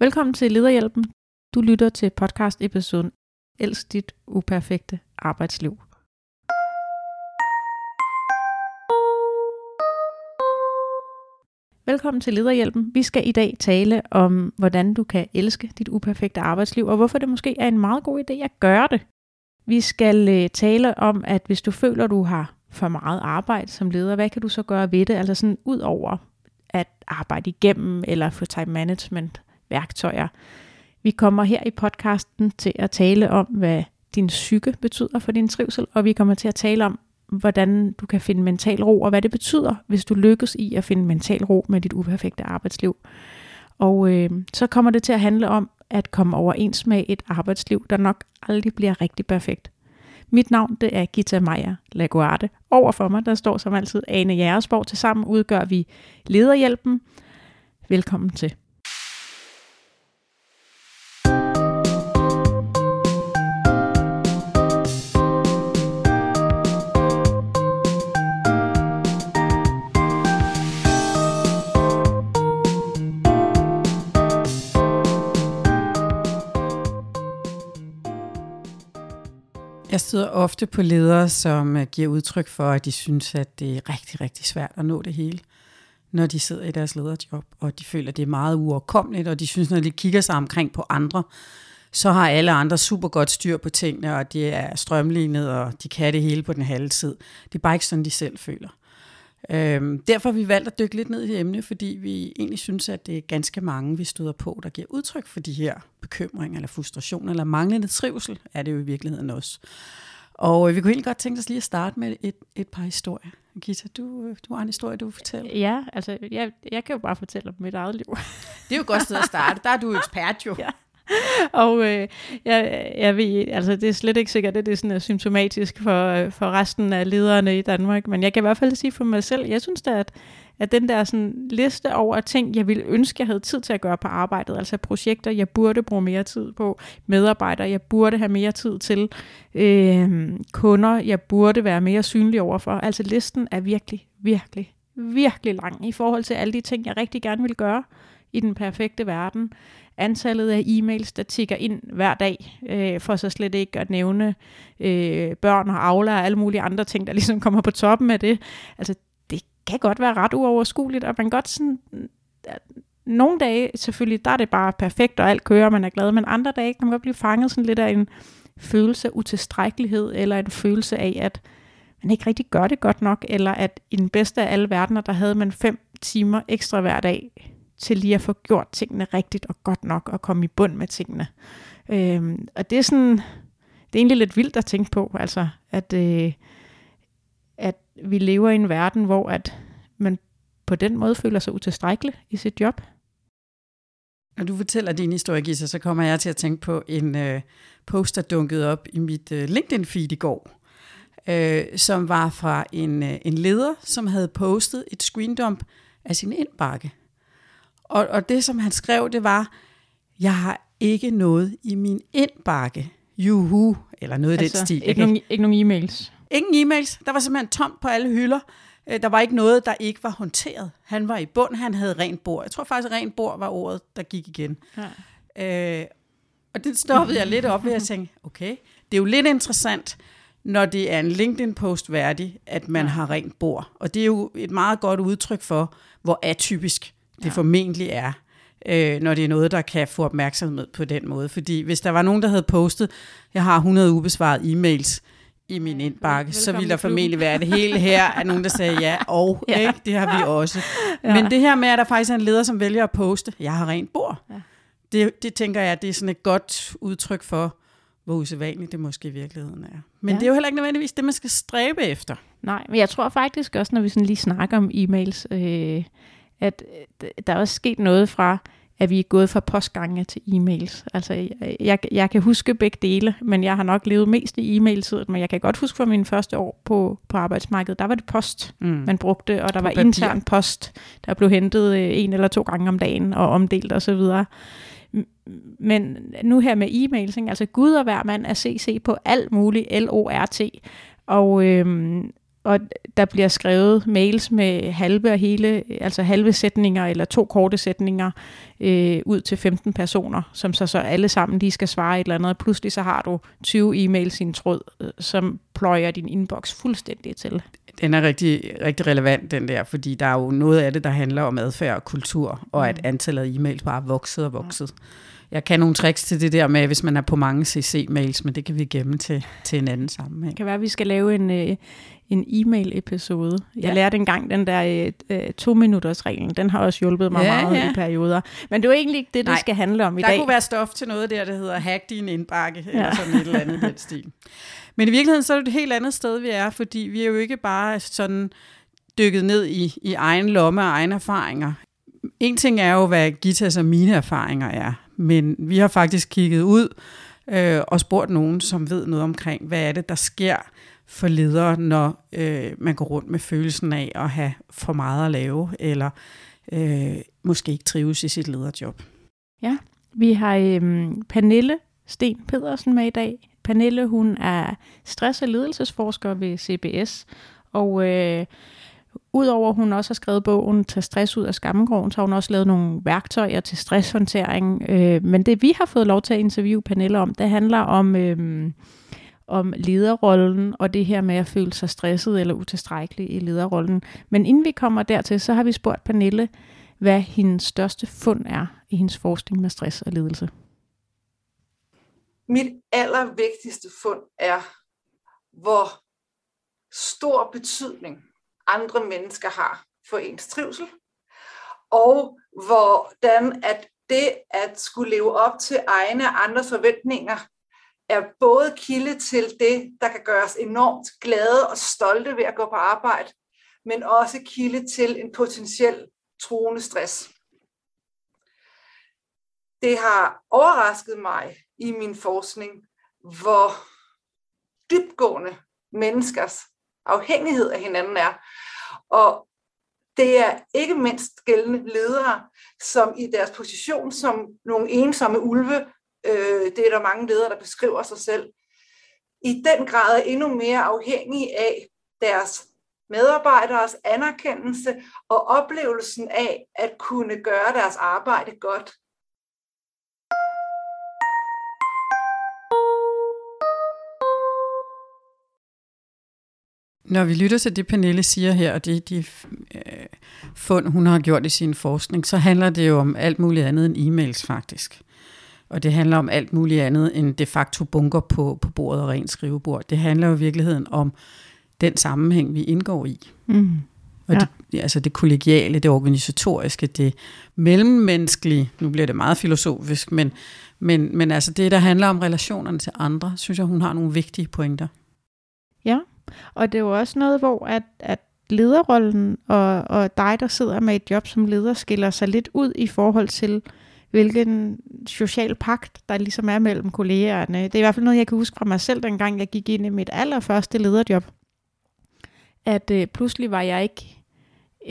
Velkommen til Lederhjælpen. Du lytter til podcast episoden Elsk dit uperfekte arbejdsliv. Velkommen til Lederhjælpen. Vi skal i dag tale om, hvordan du kan elske dit uperfekte arbejdsliv, og hvorfor det måske er en meget god idé at gøre det. Vi skal øh, tale om, at hvis du føler, du har for meget arbejde som leder, hvad kan du så gøre ved det? Altså sådan ud over at arbejde igennem eller få time management værktøjer. Vi kommer her i podcasten til at tale om, hvad din psyke betyder for din trivsel, og vi kommer til at tale om, hvordan du kan finde mental ro, og hvad det betyder, hvis du lykkes i at finde mental ro med dit uperfekte arbejdsliv. Og øh, så kommer det til at handle om at komme overens med et arbejdsliv, der nok aldrig bliver rigtig perfekt. Mit navn det er Gita Maja Laguarte. Overfor mig der står som altid Ane Jægersborg. Tilsammen udgør vi Lederhjælpen. Velkommen til. Støder ofte på ledere, som øh, giver udtryk for, at de synes, at det er rigtig, rigtig svært at nå det hele, når de sidder i deres lederjob, og de føler, at det er meget uoverkommeligt, og de synes, når de kigger sig omkring på andre, så har alle andre super godt styr på tingene, og det er strømlignet, og de kan det hele på den halve tid. Det er bare ikke sådan, de selv føler. Øhm, derfor har vi valgt at dykke lidt ned i emnet, fordi vi egentlig synes, at det er ganske mange, vi støder på, der giver udtryk for de her bekymringer eller frustrationer, eller manglende trivsel, er det jo i virkeligheden også. Og vi kunne egentlig godt tænke os lige at starte med et, et par historier. Gita, du, du har en historie, du vil fortælle. Ja, altså jeg, jeg kan jo bare fortælle om mit eget liv. Det er jo et godt sted at starte. Der er du ekspert jo. Ja. og øh, jeg, jeg ved, altså det er slet ikke sikkert, at det er sådan, er symptomatisk for, øh, for resten af lederne i Danmark, men jeg kan i hvert fald sige for mig selv, jeg synes da, at, at den der sådan, liste over ting, jeg ville ønske, jeg havde tid til at gøre på arbejdet, altså projekter, jeg burde bruge mere tid på, medarbejdere, jeg burde have mere tid til, øh, kunder, jeg burde være mere synlig overfor. Altså listen er virkelig, virkelig, virkelig lang i forhold til alle de ting, jeg rigtig gerne vil gøre i den perfekte verden antallet af e-mails, der tigger ind hver dag, øh, for så slet ikke at nævne øh, børn og avler og alle mulige andre ting, der ligesom kommer på toppen af det. Altså, det kan godt være ret uoverskueligt, og man godt sådan... Øh, nogle dage, selvfølgelig, der er det bare perfekt, og alt kører, man er glad, men andre dage kan man godt blive fanget sådan lidt af en følelse af utilstrækkelighed, eller en følelse af, at man ikke rigtig gør det godt nok, eller at i den bedste af alle verdener, der havde man fem timer ekstra hver dag til lige at få gjort tingene rigtigt og godt nok og komme i bund med tingene. Øhm, og det er sådan, det er egentlig lidt vildt at tænke på, altså at, øh, at vi lever i en verden, hvor at man på den måde føler sig utilstrækkelig i sit job. Når du fortæller din historie, Gisa, så kommer jeg til at tænke på en øh, post, der dunkede op i mit øh, LinkedIn-feed i går, øh, som var fra en, øh, en leder, som havde postet et screendump af sin indbakke. Og, og det, som han skrev, det var, jeg har ikke noget i min indbakke. Juhu, eller noget altså, i den altså, stil. Ikke, nogen, ikke nogen e-mails? Ingen e-mails. Der var simpelthen tomt på alle hylder. Øh, der var ikke noget, der ikke var håndteret. Han var i bund, han havde rent bord. Jeg tror faktisk, at rent bord var ordet, der gik igen. Ja. Øh, og det stoppede jeg lidt op ved at tænke, okay, det er jo lidt interessant, når det er en LinkedIn-post værdig, at man ja. har rent bord. Og det er jo et meget godt udtryk for, hvor atypisk det ja. formentlig er, øh, når det er noget, der kan få opmærksomhed på den måde. Fordi hvis der var nogen, der havde postet, jeg har 100 ubesvarede e-mails i min indbakke, så ville der formentlig være det hele her, at nogen, der sagde ja, og ja. Ikke? det har vi også. Ja. Men det her med, at der faktisk er en leder, som vælger at poste, jeg har rent bord, ja. det, det tænker jeg, det er sådan et godt udtryk for, hvor usædvanligt det måske i virkeligheden er. Men ja. det er jo heller ikke nødvendigvis det, man skal stræbe efter. Nej, men jeg tror faktisk også, når vi sådan lige snakker om e-mails, øh, at øh, der er også sket noget fra, at vi er gået fra postgange til e-mails. Altså, jeg, jeg, jeg kan huske begge dele, men jeg har nok levet mest i e-mail-tiden, men jeg kan godt huske fra mine første år på, på arbejdsmarkedet, der var det post, mm. man brugte, og der på var papir. intern post, der blev hentet øh, en eller to gange om dagen og omdelt osv. Men nu her med e-mails, ikke? altså Gud og hver mand er CC på alt muligt L-O-R-T, og øhm, og der bliver skrevet mails med halve og hele, altså halve sætninger eller to korte sætninger øh, ud til 15 personer, som så, så alle sammen lige skal svare et eller andet, og pludselig så har du 20 e-mails i en tråd, øh, som pløjer din inbox fuldstændig til. Den er rigtig, rigtig relevant, den der, fordi der er jo noget af det, der handler om adfærd og kultur, og at mm. antallet af e-mails bare er vokset og vokset. Jeg kan nogle tricks til det der med, hvis man er på mange CC-mails, men det kan vi gemme til, til en anden sammenhæng. Det kan være, at vi skal lave en, øh, en e-mail-episode. Jeg ja. lærte engang den der øh, to-minutters-reglen. Den har også hjulpet mig ja, meget ja. i perioder. Men det er jo egentlig ikke det, Nej, det skal handle om i der dag. Der kunne være stof til noget der, der hedder hack din indbakke, ja. eller sådan et eller andet den stil. Men i virkeligheden så er det et helt andet sted, vi er, fordi vi er jo ikke bare sådan dykket ned i, i egen lomme og egne erfaringer. En ting er jo, hvad Gitas og mine erfaringer er, men vi har faktisk kigget ud øh, og spurgt nogen, som ved noget omkring, hvad er det, der sker for ledere, når øh, man går rundt med følelsen af at have for meget at lave, eller øh, måske ikke trives i sit lederjob. Ja, vi har øh, Pernille Sten Pedersen med i dag. Pernille, hun er stress- og ledelsesforsker ved CBS, og øh, Udover at hun også har skrevet bogen Tag stress ud af skammegården, så har hun også lavet nogle værktøjer til stresshåndtering. Øh, men det vi har fået lov til at interviewe Pernille om, det handler om, øh, om lederrollen og det her med at føle sig stresset eller utilstrækkelig i lederrollen. Men inden vi kommer dertil, så har vi spurgt Pernille, hvad hendes største fund er i hendes forskning med stress og ledelse. Mit allervigtigste fund er, hvor stor betydning andre mennesker har for ens trivsel, og hvordan at det at skulle leve op til egne og andres forventninger er både kilde til det, der kan gøre os enormt glade og stolte ved at gå på arbejde, men også kilde til en potentiel truende stress. Det har overrasket mig i min forskning, hvor dybgående menneskers afhængighed af hinanden er. Og det er ikke mindst gældende ledere, som i deres position som nogle ensomme ulve, øh, det er der mange ledere, der beskriver sig selv, i den grad er endnu mere afhængige af deres medarbejderes anerkendelse og oplevelsen af at kunne gøre deres arbejde godt. Når vi lytter til det, Pernille siger her, og det de øh, fund, hun har gjort i sin forskning, så handler det jo om alt muligt andet end e-mails faktisk. Og det handler om alt muligt andet end de facto bunker på, på bordet og rent skrivebord. Det handler jo i virkeligheden om den sammenhæng, vi indgår i. Mm. Og ja. det, altså det kollegiale, det organisatoriske, det mellemmenneskelige, nu bliver det meget filosofisk, men, men, men altså det, der handler om relationerne til andre, synes jeg, hun har nogle vigtige pointer. Ja, og det er jo også noget, hvor at, at lederrollen og, og dig, der sidder med et job som leder, skiller sig lidt ud i forhold til, hvilken social pagt, der ligesom er mellem kollegerne. Det er i hvert fald noget, jeg kan huske fra mig selv, dengang jeg gik ind i mit allerførste lederjob. At øh, pludselig var jeg ikke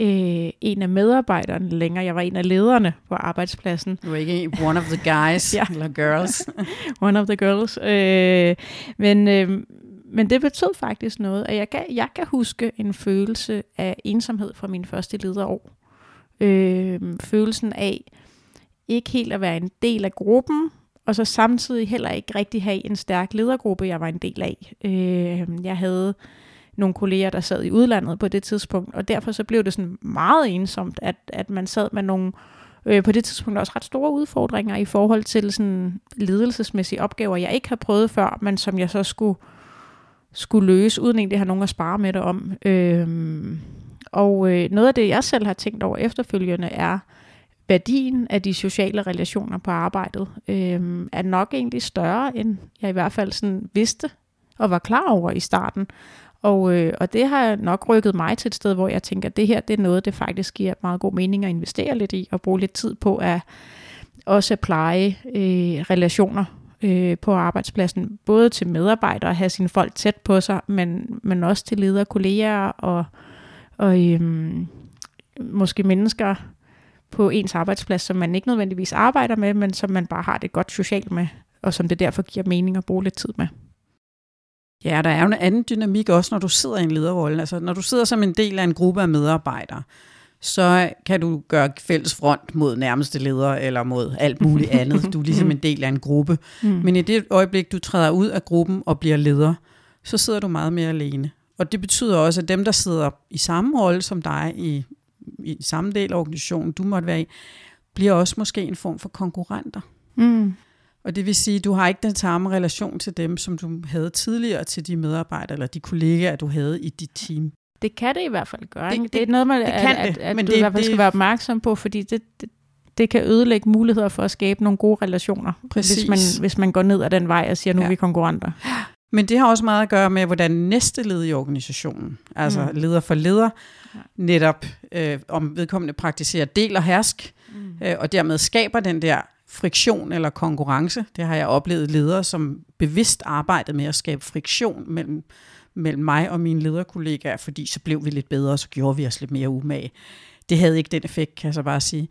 øh, en af medarbejderne længere. Jeg var en af lederne på arbejdspladsen. Du var ikke one of the guys ja. eller girls. one of the girls. Øh, men, øh, men det betød faktisk noget, at jeg kan, jeg kan huske en følelse af ensomhed fra min første lederår. Øh, følelsen af ikke helt at være en del af gruppen, og så samtidig heller ikke rigtig have en stærk ledergruppe, jeg var en del af. Øh, jeg havde nogle kolleger, der sad i udlandet på det tidspunkt, og derfor så blev det sådan meget ensomt, at, at man sad med nogle øh, på det tidspunkt også ret store udfordringer i forhold til sådan ledelsesmæssige opgaver, jeg ikke havde prøvet før, men som jeg så skulle øh, skulle løse, uden egentlig at have nogen at spare med det om. Øhm, og øh, noget af det, jeg selv har tænkt over efterfølgende, er værdien af de sociale relationer på arbejdet, øhm, er nok egentlig større, end jeg i hvert fald sådan vidste og var klar over i starten. Og, øh, og det har nok rykket mig til et sted, hvor jeg tænker, at det her det er noget, det faktisk giver meget god mening at investere lidt i, og bruge lidt tid på at også pleje øh, relationer øh, på arbejdspladsen, både til medarbejdere at have sine folk tæt på sig, men, men også til ledere, kolleger og, og øhm, måske mennesker på ens arbejdsplads, som man ikke nødvendigvis arbejder med, men som man bare har det godt socialt med, og som det derfor giver mening at bruge lidt tid med. Ja, der er jo en anden dynamik også, når du sidder i en lederrolle. Altså, når du sidder som en del af en gruppe af medarbejdere, så kan du gøre fælles front mod nærmeste leder eller mod alt muligt andet. Du er ligesom en del af en gruppe. Mm. Men i det øjeblik, du træder ud af gruppen og bliver leder, så sidder du meget mere alene. Og det betyder også, at dem, der sidder i samme rolle som dig, i, i samme del af organisationen, du måtte være i, bliver også måske en form for konkurrenter. Mm. Og det vil sige, at du har ikke den samme relation til dem, som du havde tidligere til de medarbejdere eller de kollegaer, du havde i dit team. Det kan det i hvert fald gøre. Det, det er noget, man, det kan at, at, at men du det, i hvert fald det, skal være opmærksom på, fordi det, det, det kan ødelægge muligheder for at skabe nogle gode relationer, Præcis. hvis man, hvis man går ned ad den vej og siger, nu ja. er vi konkurrenter. Men det har også meget at gøre med, hvordan næste led i organisationen, altså mm. leder for leder, netop øh, om vedkommende praktiserer del og hersk, mm. øh, og dermed skaber den der friktion eller konkurrence. Det har jeg oplevet ledere, som bevidst arbejdede med at skabe friktion mellem, mellem mig og mine lederkollegaer, fordi så blev vi lidt bedre, og så gjorde vi os lidt mere umage. Det havde ikke den effekt, kan jeg så bare sige.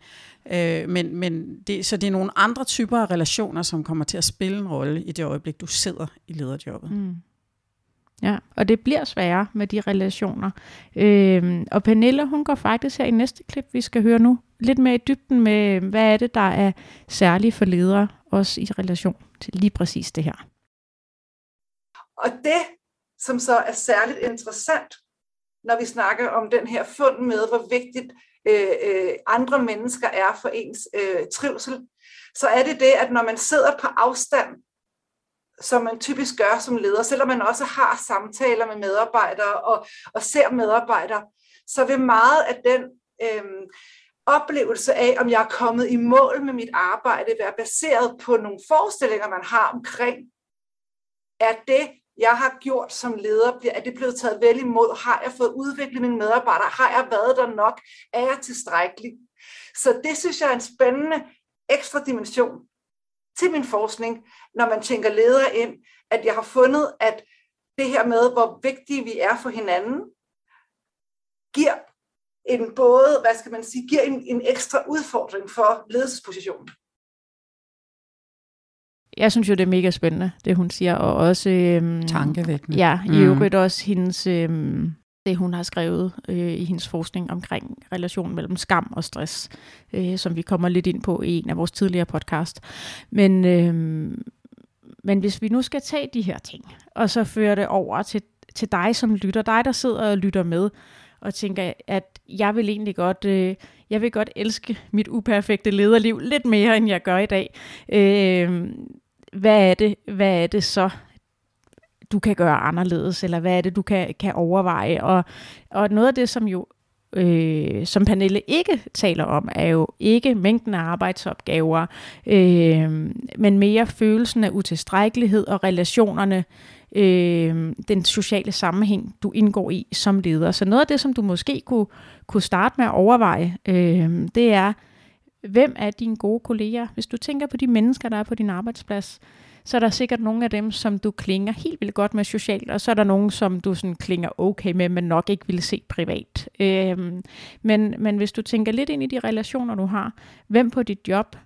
Øh, men, men det, så det er nogle andre typer af relationer, som kommer til at spille en rolle i det øjeblik, du sidder i lederjobbet. Mm. Ja, og det bliver sværere med de relationer. Øh, og Pernille, hun går faktisk her i næste klip, vi skal høre nu, lidt mere i dybden med, hvad er det, der er særligt for ledere, også i relation til lige præcis det her. Og det, som så er særligt interessant, når vi snakker om den her fund med, hvor vigtigt øh, øh, andre mennesker er for ens øh, trivsel, så er det det, at når man sidder på afstand, som man typisk gør som leder, selvom man også har samtaler med medarbejdere og, og ser medarbejdere, så vil meget af den øh, oplevelse af, om jeg er kommet i mål med mit arbejde, være baseret på nogle forestillinger, man har omkring, er det, jeg har gjort som leder, er det blevet taget vel imod? Har jeg fået udviklet mine medarbejdere? Har jeg været der nok? Er jeg tilstrækkelig? Så det synes jeg er en spændende ekstra dimension til min forskning, når man tænker ledere ind, at jeg har fundet, at det her med, hvor vigtige vi er for hinanden, giver en både, hvad skal man sige, giver en, en ekstra udfordring for ledelsespositionen. Jeg synes jo, det er mega spændende, det hun siger, og også... Øhm, Tankevækkende. Ja, i mm. øvrigt også hendes, øhm, det hun har skrevet øh, i hendes forskning omkring relationen mellem skam og stress, øh, som vi kommer lidt ind på i en af vores tidligere podcast. Men, øh, men hvis vi nu skal tage de her ting, og så føre det over til, til dig som lytter, dig der sidder og lytter med, og tænker, at jeg vil egentlig godt, øh, jeg vil godt elske mit uperfekte lederliv lidt mere, end jeg gør i dag. Øh, hvad er det, hvad er det så, du kan gøre anderledes, eller hvad er det, du kan, kan overveje. Og, og noget af det, som jo øh, som Pernille ikke taler om, er jo ikke mængden af arbejdsopgaver, øh, men mere følelsen af utilstrækkelighed og relationerne, øh, den sociale sammenhæng, du indgår i som leder. Så noget af det, som du måske kunne, kunne starte med at overveje, øh, det er, hvem er dine gode kolleger? Hvis du tænker på de mennesker, der er på din arbejdsplads, så er der sikkert nogle af dem, som du klinger helt vildt godt med socialt, og så er der nogle, som du sådan klinger okay med, men nok ikke vil se privat. Øhm, men, men hvis du tænker lidt ind i de relationer, du har, hvem på dit job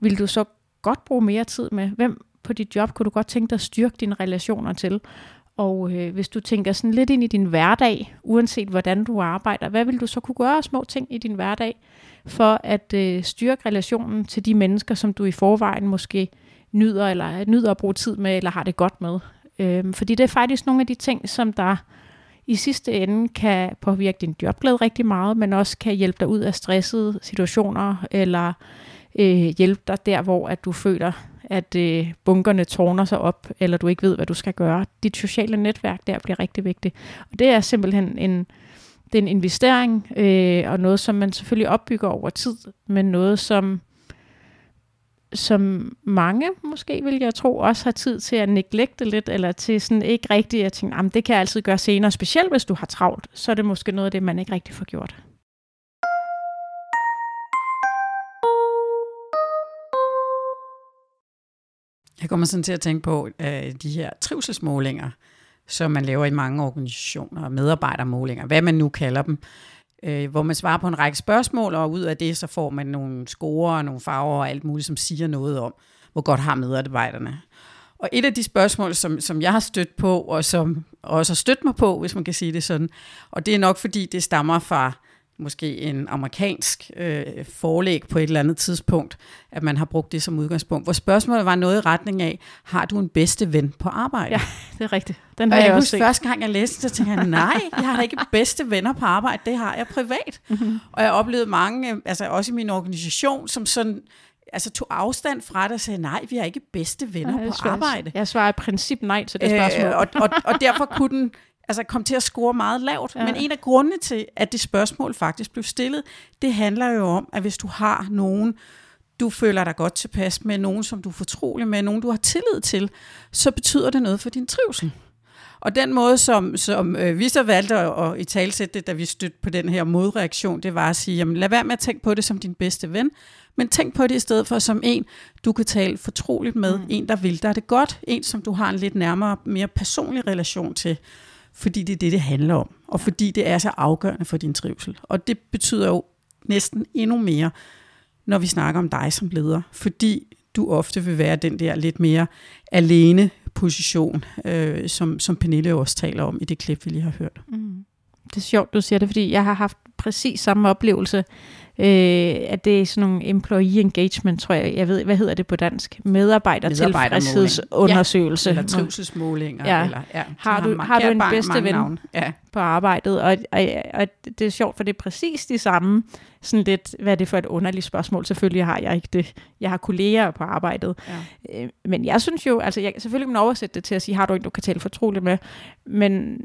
vil du så godt bruge mere tid med? Hvem på dit job kunne du godt tænke dig at styrke dine relationer til? Og øh, hvis du tænker sådan lidt ind i din hverdag, uanset hvordan du arbejder, hvad vil du så kunne gøre små ting i din hverdag, for at øh, styrke relationen til de mennesker, som du i forvejen måske nyder, eller nyder at bruge tid med, eller har det godt med. Øh, fordi det er faktisk nogle af de ting, som der i sidste ende kan påvirke din jobglæde rigtig meget, men også kan hjælpe dig ud af stressede situationer, eller øh, hjælpe dig der, hvor at du føler, at øh, bunkerne tårner sig op, eller du ikke ved, hvad du skal gøre. Dit sociale netværk der bliver rigtig vigtigt. Og det er simpelthen en, det er en investering, øh, og noget, som man selvfølgelig opbygger over tid, men noget, som som mange måske, vil jeg tro, også har tid til at neglekte lidt, eller til sådan ikke rigtig at tænke, det kan jeg altid gøre senere, specielt hvis du har travlt, så er det måske noget af det, man ikke rigtig får gjort. Jeg kommer sådan til at tænke på øh, de her trivselsmålinger, som man laver i mange organisationer, medarbejdermålinger, hvad man nu kalder dem øh, hvor man svarer på en række spørgsmål, og ud af det så får man nogle score og nogle farver og alt muligt, som siger noget om, hvor godt har medarbejderne. Og et af de spørgsmål, som, som jeg har stødt på, og som også har stødt mig på, hvis man kan sige det sådan, og det er nok fordi, det stammer fra måske en amerikansk øh, forlæg på et eller andet tidspunkt, at man har brugt det som udgangspunkt. Hvor spørgsmålet var noget i retning af, har du en bedste ven på arbejde? Ja, det er rigtigt. Den har og jeg, jeg også set. første gang jeg læste så tænkte jeg, nej, jeg har da ikke bedste venner på arbejde, det har jeg privat. Mm-hmm. Og jeg oplevede mange, øh, altså også i min organisation, som sådan altså tog afstand fra det og sagde, nej, vi har ikke bedste venner Ja, på svarer, arbejde. Jeg svarer i princip nej til det spørgsmål. Øh, og, og, og derfor kunne den altså kom til at score meget lavt. Ja. Men en af grundene til, at det spørgsmål faktisk blev stillet, det handler jo om, at hvis du har nogen, du føler dig godt tilpas med, nogen som du er fortrolig med, nogen du har tillid til, så betyder det noget for din trivsel. Og den måde, som, som øh, vi så valgte at, at i talsætte det, da vi stødte på den her modreaktion, det var at sige, jamen, lad være med at tænke på det som din bedste ven, men tænk på det i stedet for som en, du kan tale fortroligt med, mm. en, der vil dig det godt, en, som du har en lidt nærmere, mere personlig relation til fordi det er det, det handler om, og fordi det er så afgørende for din trivsel. Og det betyder jo næsten endnu mere, når vi snakker om dig som leder, fordi du ofte vil være den der lidt mere alene position, øh, som, som Pernille også taler om i det klip, vi lige har hørt. Mm. Det er sjovt, du siger det, fordi jeg har haft præcis samme oplevelse, øh, at det er sådan nogle employee engagement, tror jeg, jeg ved, hvad hedder det på dansk? Medarbejdertilfredshedsundersøgelse. Ja. Eller trivselsmålinger. Ja. Eller, ja. Har du, har du en bedste ven ja. på arbejdet? Og, og, og det er sjovt, for det er præcis de samme, sådan lidt, hvad er det for et underligt spørgsmål? Selvfølgelig har jeg ikke det. Jeg har kolleger på arbejdet. Ja. Øh, men jeg synes jo, altså jeg, selvfølgelig kan man oversætte det til at sige, har du en, du kan tale fortroligt med, men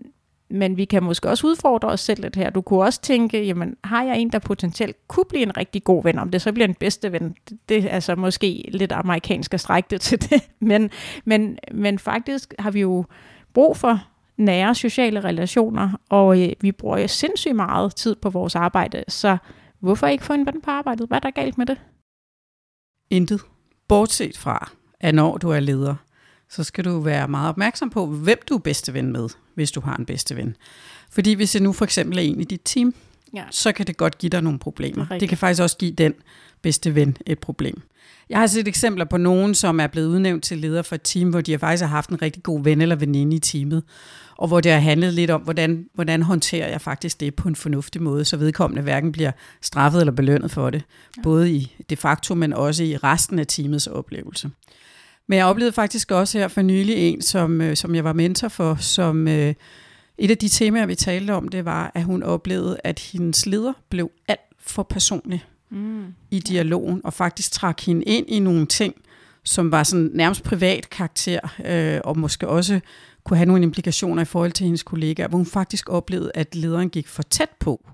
men vi kan måske også udfordre os selv lidt her. Du kunne også tænke, jamen, har jeg en, der potentielt kunne blive en rigtig god ven, om det så bliver en bedste ven, det, er altså måske lidt amerikansk at strække det til det, men, men, men faktisk har vi jo brug for nære sociale relationer, og øh, vi bruger jo sindssygt meget tid på vores arbejde, så hvorfor ikke få en ven på arbejdet? Hvad er der galt med det? Intet. Bortset fra, at når du er leder, så skal du være meget opmærksom på, hvem du er bedste ven med, hvis du har en bedste ven. Fordi hvis det nu for eksempel er en i dit team, ja. så kan det godt give dig nogle problemer. Det, det kan faktisk også give den bedste ven et problem. Jeg har set eksempler på nogen, som er blevet udnævnt til leder for et team, hvor de har faktisk haft en rigtig god ven eller veninde i teamet, og hvor det har handlet lidt om, hvordan, hvordan håndterer jeg faktisk det på en fornuftig måde, så vedkommende hverken bliver straffet eller belønnet for det, ja. både i de facto, men også i resten af teamets oplevelse. Men jeg oplevede faktisk også her for nylig en, som, øh, som jeg var mentor for, som øh, et af de temaer, vi talte om, det var, at hun oplevede, at hendes leder blev alt for personlig mm. i dialogen, og faktisk trak hende ind i nogle ting, som var sådan nærmest privat karakter, øh, og måske også kunne have nogle implikationer i forhold til hendes kollegaer, hvor hun faktisk oplevede, at lederen gik for tæt på,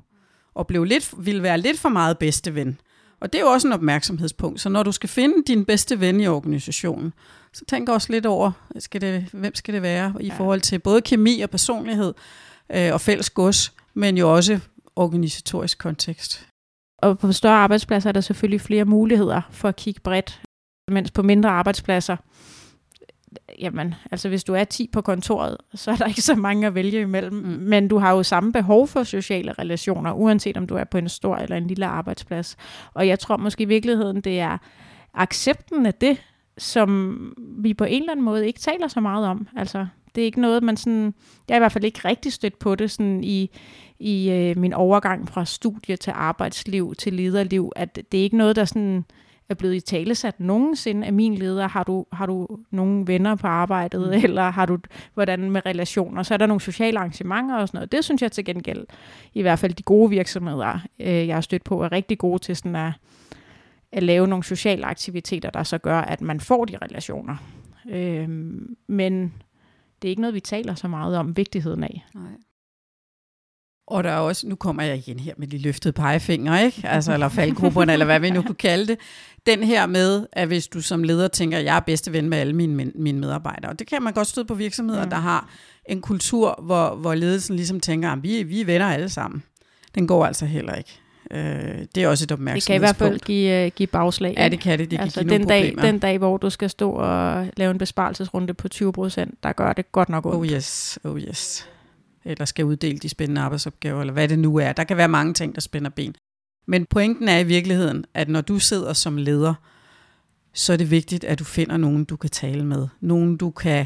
og blev lidt, ville være lidt for meget bedste ven. Og det er jo også en opmærksomhedspunkt. Så når du skal finde din bedste ven i organisationen, så tænk også lidt over, skal det, hvem skal det være i ja. forhold til både kemi og personlighed øh, og fælles gods, men jo også organisatorisk kontekst. Og på større arbejdspladser er der selvfølgelig flere muligheder for at kigge bredt, mens på mindre arbejdspladser, jamen, altså hvis du er 10 på kontoret, så er der ikke så mange at vælge imellem, mm. men du har jo samme behov for sociale relationer, uanset om du er på en stor eller en lille arbejdsplads. Og jeg tror måske i virkeligheden, det er accepten af det, som vi på en eller anden måde ikke taler så meget om. Altså, det er ikke noget, man sådan... Jeg er i hvert fald ikke rigtig stødt på det sådan i, i øh, min overgang fra studie til arbejdsliv til lederliv, at det er ikke noget, der sådan er blevet i talesat nogensinde af min leder. Har du, har du nogle venner på arbejdet, mm. eller har du hvordan med relationer? Så er der nogle sociale arrangementer og sådan noget. Det synes jeg til gengæld, i hvert fald de gode virksomheder, øh, jeg har stødt på, er rigtig gode til sådan at, at lave nogle sociale aktiviteter, der så gør, at man får de relationer. Øh, men det er ikke noget, vi taler så meget om vigtigheden af. Nej. Og der er også, nu kommer jeg igen her med de løftede pegefinger, ikke? Altså, eller faldgrupperne, eller hvad vi nu kunne kalde det. Den her med, at hvis du som leder tænker, at jeg er bedste ven med alle mine, mine medarbejdere. Og det kan man godt støde på virksomheder, mm. der har en kultur, hvor, hvor ledelsen ligesom tænker, at vi, vi er venner alle sammen. Den går altså heller ikke. Øh, det er også et opmærksomhedspunkt. Det kan i hvert fald give, uh, give bagslag. Ja, det kan det. Det altså, kan give den dag, problemer. Den dag, hvor du skal stå og lave en besparelsesrunde på 20 procent, der gør det godt nok ondt. Oh yes, oh yes eller skal uddele de spændende arbejdsopgaver, eller hvad det nu er. Der kan være mange ting, der spænder ben. Men pointen er i virkeligheden, at når du sidder som leder, så er det vigtigt, at du finder nogen, du kan tale med. Nogen, du kan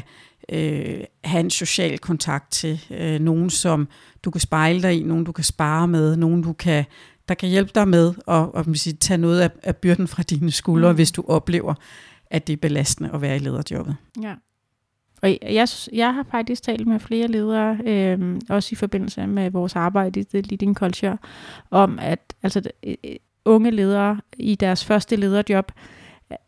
øh, have en social kontakt til. Øh, nogen, som du kan spejle dig i. Nogen, du kan spare med. Nogen, du kan, der kan hjælpe dig med at, at sige, tage noget af, af byrden fra dine skuldre, mm. hvis du oplever, at det er belastende at være i lederjobbet. Ja. Og jeg, jeg har faktisk talt med flere ledere, øh, også i forbindelse med vores arbejde i The Leading Culture, om at altså, øh, øh, unge ledere i deres første lederjob,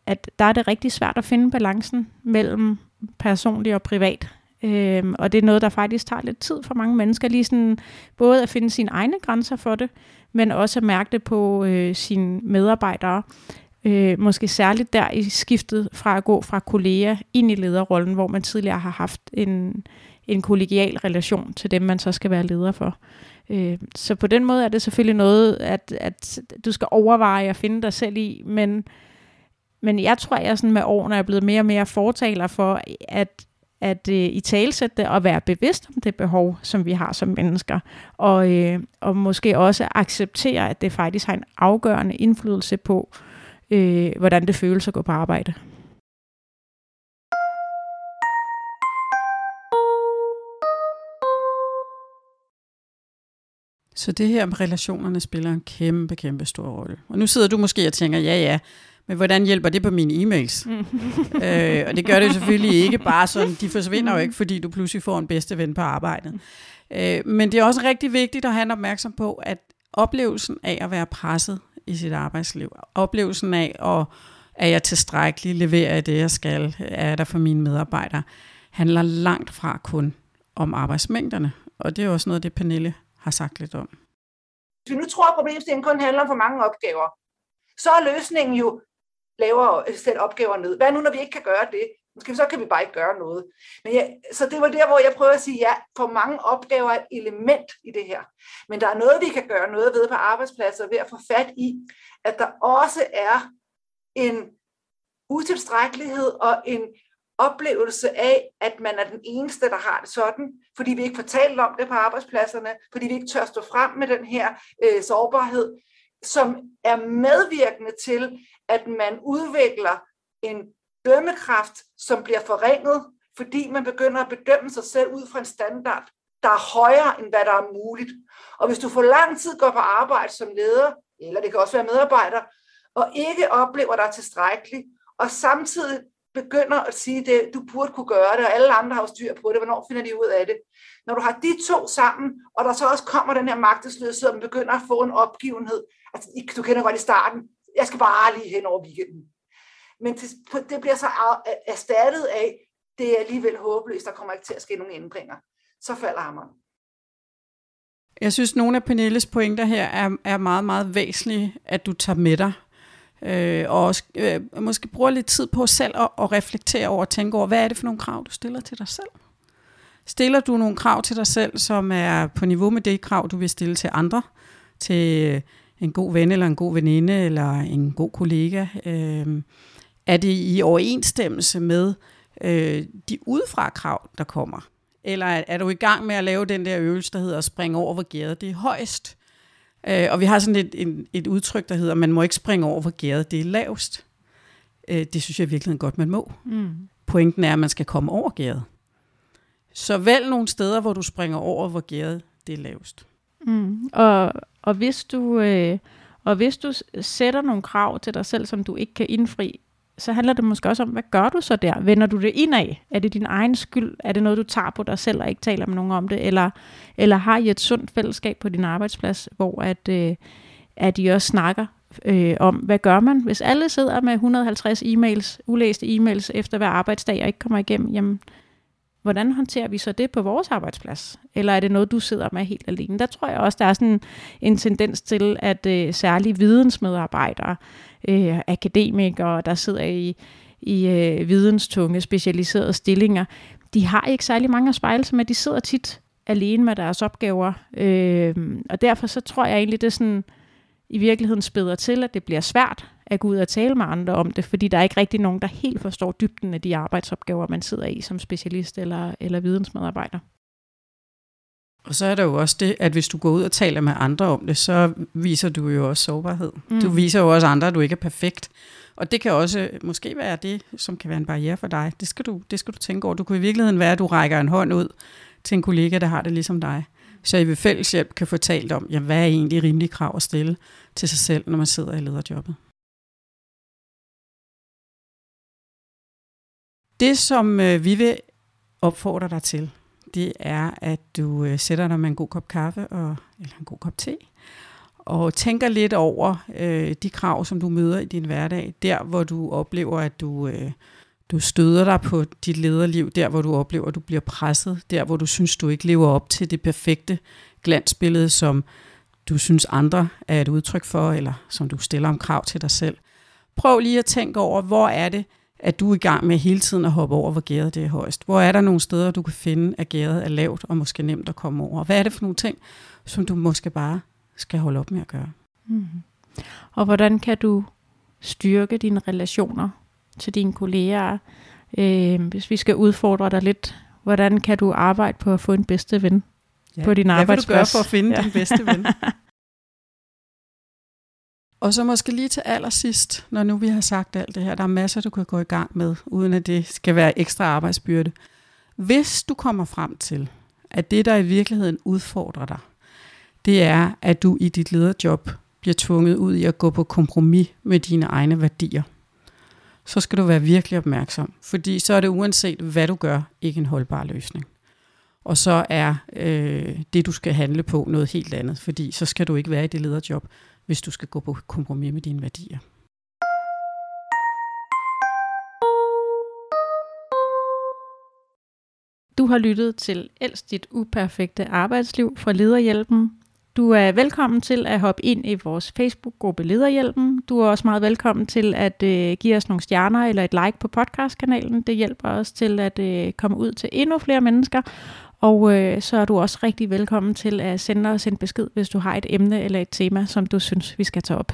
at der er det rigtig svært at finde balancen mellem personlig og privat. Øhm, og det er noget, der faktisk tager lidt tid for mange mennesker, lige sådan både at finde sine egne grænser for det, men også at mærke det på øh, sine medarbejdere. Øh, måske særligt der i skiftet fra at gå fra kollega ind i lederrollen, hvor man tidligere har haft en, en kollegial relation til dem, man så skal være leder for. Øh, så på den måde er det selvfølgelig noget, at, at du skal overveje at finde dig selv i, men, men jeg tror, jeg sådan med årene er blevet mere og mere fortaler for, at at øh, i talsætte det og være bevidst om det behov, som vi har som mennesker, og, øh, og måske også acceptere, at det faktisk har en afgørende indflydelse på, øh, hvordan det føles at gå på arbejde. Så det her med relationerne spiller en kæmpe, kæmpe stor rolle. Og nu sidder du måske og tænker, ja ja, men hvordan hjælper det på mine e-mails? Mm. øh, og det gør det selvfølgelig ikke bare sådan, de forsvinder jo ikke, fordi du pludselig får en bedste ven på arbejdet. Øh, men det er også rigtig vigtigt at have opmærksom på, at oplevelsen af at være presset i sit arbejdsliv, oplevelsen af, at er jeg tilstrækkelig, leverer jeg det, jeg skal, er der for mine medarbejdere, handler langt fra kun om arbejdsmængderne. Og det er også noget, det Pernille har sagt lidt om. Hvis vi nu tror, at problemstillingen kun handler om for mange opgaver, så er løsningen jo lavere sætte opgaver ned. Hvad nu, når vi ikke kan gøre det? Måske så kan vi bare ikke gøre noget. Men ja, så det var der, hvor jeg prøver at sige, ja, for mange opgaver er et element i det her. Men der er noget, vi kan gøre noget ved på arbejdspladser ved at få fat i, at der også er en utilstrækkelighed og en oplevelse af, at man er den eneste, der har det sådan, fordi vi ikke får talt om det på arbejdspladserne, fordi vi ikke tør stå frem med den her øh, sårbarhed, som er medvirkende til, at man udvikler en dømmekraft, som bliver forringet, fordi man begynder at bedømme sig selv ud fra en standard, der er højere end hvad der er muligt. Og hvis du for lang tid går på arbejde som leder, eller det kan også være medarbejder, og ikke oplever dig tilstrækkeligt, og samtidig begynder at sige, det, du burde kunne gøre det, og alle andre har jo styr på det, hvornår finder de ud af det? Når du har de to sammen, og der så også kommer den her magtesløshed, og man begynder at få en opgivenhed, altså du kender godt i starten, jeg skal bare lige hen over weekenden. Men det, det bliver så erstattet af, det er alligevel håbløst, der kommer ikke til at ske nogen ændringer. Så falder hammeren. Jeg synes, nogle af Pernilles pointer her er, er meget, meget væsentlige, at du tager med dig. Øh, og også, øh, måske bruger lidt tid på selv at, at reflektere over og tænke over, hvad er det for nogle krav, du stiller til dig selv? Stiller du nogle krav til dig selv, som er på niveau med det krav, du vil stille til andre? Til en god ven eller en god veninde eller en god kollega? Øh, er det i overensstemmelse med øh, de udefra krav, der kommer? Eller er, er du i gang med at lave den der øvelse, der hedder at springe over, hvor gæret det er højst? Øh, og vi har sådan et, et, et udtryk, der hedder, man må ikke springe over, hvor gæret det er lavest. Øh, det synes jeg virkelig godt, man må. Mm. Pointen er, at man skal komme over gæret. Så vælg nogle steder, hvor du springer over, hvor gæret det er lavest. Mm. Og, og, hvis du, øh, og hvis du sætter nogle krav til dig selv, som du ikke kan indfri, så handler det måske også om, hvad gør du så der? Vender du det indad? Er det din egen skyld? Er det noget, du tager på dig selv og ikke taler med nogen om det? Eller, eller har I et sundt fællesskab på din arbejdsplads, hvor at, øh, at I også snakker øh, om, hvad gør man? Hvis alle sidder med 150 e-mails, ulæste e-mails efter hver arbejdsdag og ikke kommer igennem, jamen, hvordan håndterer vi så det på vores arbejdsplads? Eller er det noget, du sidder med helt alene? Der tror jeg også, der er sådan en tendens til, at øh, særlige vidensmedarbejdere, øh, akademikere, der sidder i, i øh, videnstunge, specialiserede stillinger, de har ikke særlig mange at spejle sig med. De sidder tit alene med deres opgaver. Øh, og derfor så tror jeg egentlig, det er sådan, i virkeligheden spæder til, at det bliver svært at gå ud og tale med andre om det, fordi der er ikke rigtig nogen, der helt forstår dybden af de arbejdsopgaver, man sidder i som specialist eller, eller vidensmedarbejder. Og så er der jo også det, at hvis du går ud og taler med andre om det, så viser du jo også sårbarhed. Mm. Du viser jo også andre, at du ikke er perfekt. Og det kan også måske være det, som kan være en barriere for dig. Det skal du, det skal du tænke over. Du kan i virkeligheden være, at du rækker en hånd ud til en kollega, der har det ligesom dig. Så I ved fælles hjælp kan få talt om, ja, hvad er egentlig rimelig krav at stille til sig selv, når man sidder i lederjobbet. Det, som øh, vi vil opfordre dig til, det er, at du øh, sætter dig med en god kop kaffe og, eller en god kop te, og tænker lidt over øh, de krav, som du møder i din hverdag, der hvor du oplever, at du, øh, du støder dig på dit lederliv, der hvor du oplever, at du bliver presset, der hvor du synes, du ikke lever op til det perfekte glansbillede, som du synes andre er et udtryk for, eller som du stiller om krav til dig selv. Prøv lige at tænke over, hvor er det, at du er i gang med hele tiden at hoppe over, hvor gæret det er højst. Hvor er der nogle steder, du kan finde, at gæret er lavt og måske nemt at komme over? Hvad er det for nogle ting, som du måske bare skal holde op med at gøre? Mm. Og hvordan kan du styrke dine relationer til dine kolleger? Øh, hvis vi skal udfordre dig lidt, hvordan kan du arbejde på at få en bedste ven ja. på din arbejdsplads? Hvad vil du gøre for at finde ja. din bedste ven? Og så måske lige til allersidst, når nu vi har sagt alt det her, der er masser, du kan gå i gang med, uden at det skal være ekstra arbejdsbyrde. Hvis du kommer frem til, at det, der i virkeligheden udfordrer dig, det er, at du i dit lederjob bliver tvunget ud i at gå på kompromis med dine egne værdier, så skal du være virkelig opmærksom, fordi så er det uanset hvad du gør, ikke en holdbar løsning. Og så er øh, det, du skal handle på, noget helt andet, fordi så skal du ikke være i det lederjob, hvis du skal gå på kompromis med dine værdier. Du har lyttet til Elsk dit uperfekte arbejdsliv fra Lederhjælpen. Du er velkommen til at hoppe ind i vores Facebook-gruppe Lederhjælpen. Du er også meget velkommen til at øh, give os nogle stjerner eller et like på podcastkanalen. Det hjælper os til at øh, komme ud til endnu flere mennesker. Og øh, så er du også rigtig velkommen til at sende os en besked, hvis du har et emne eller et tema, som du synes, vi skal tage op.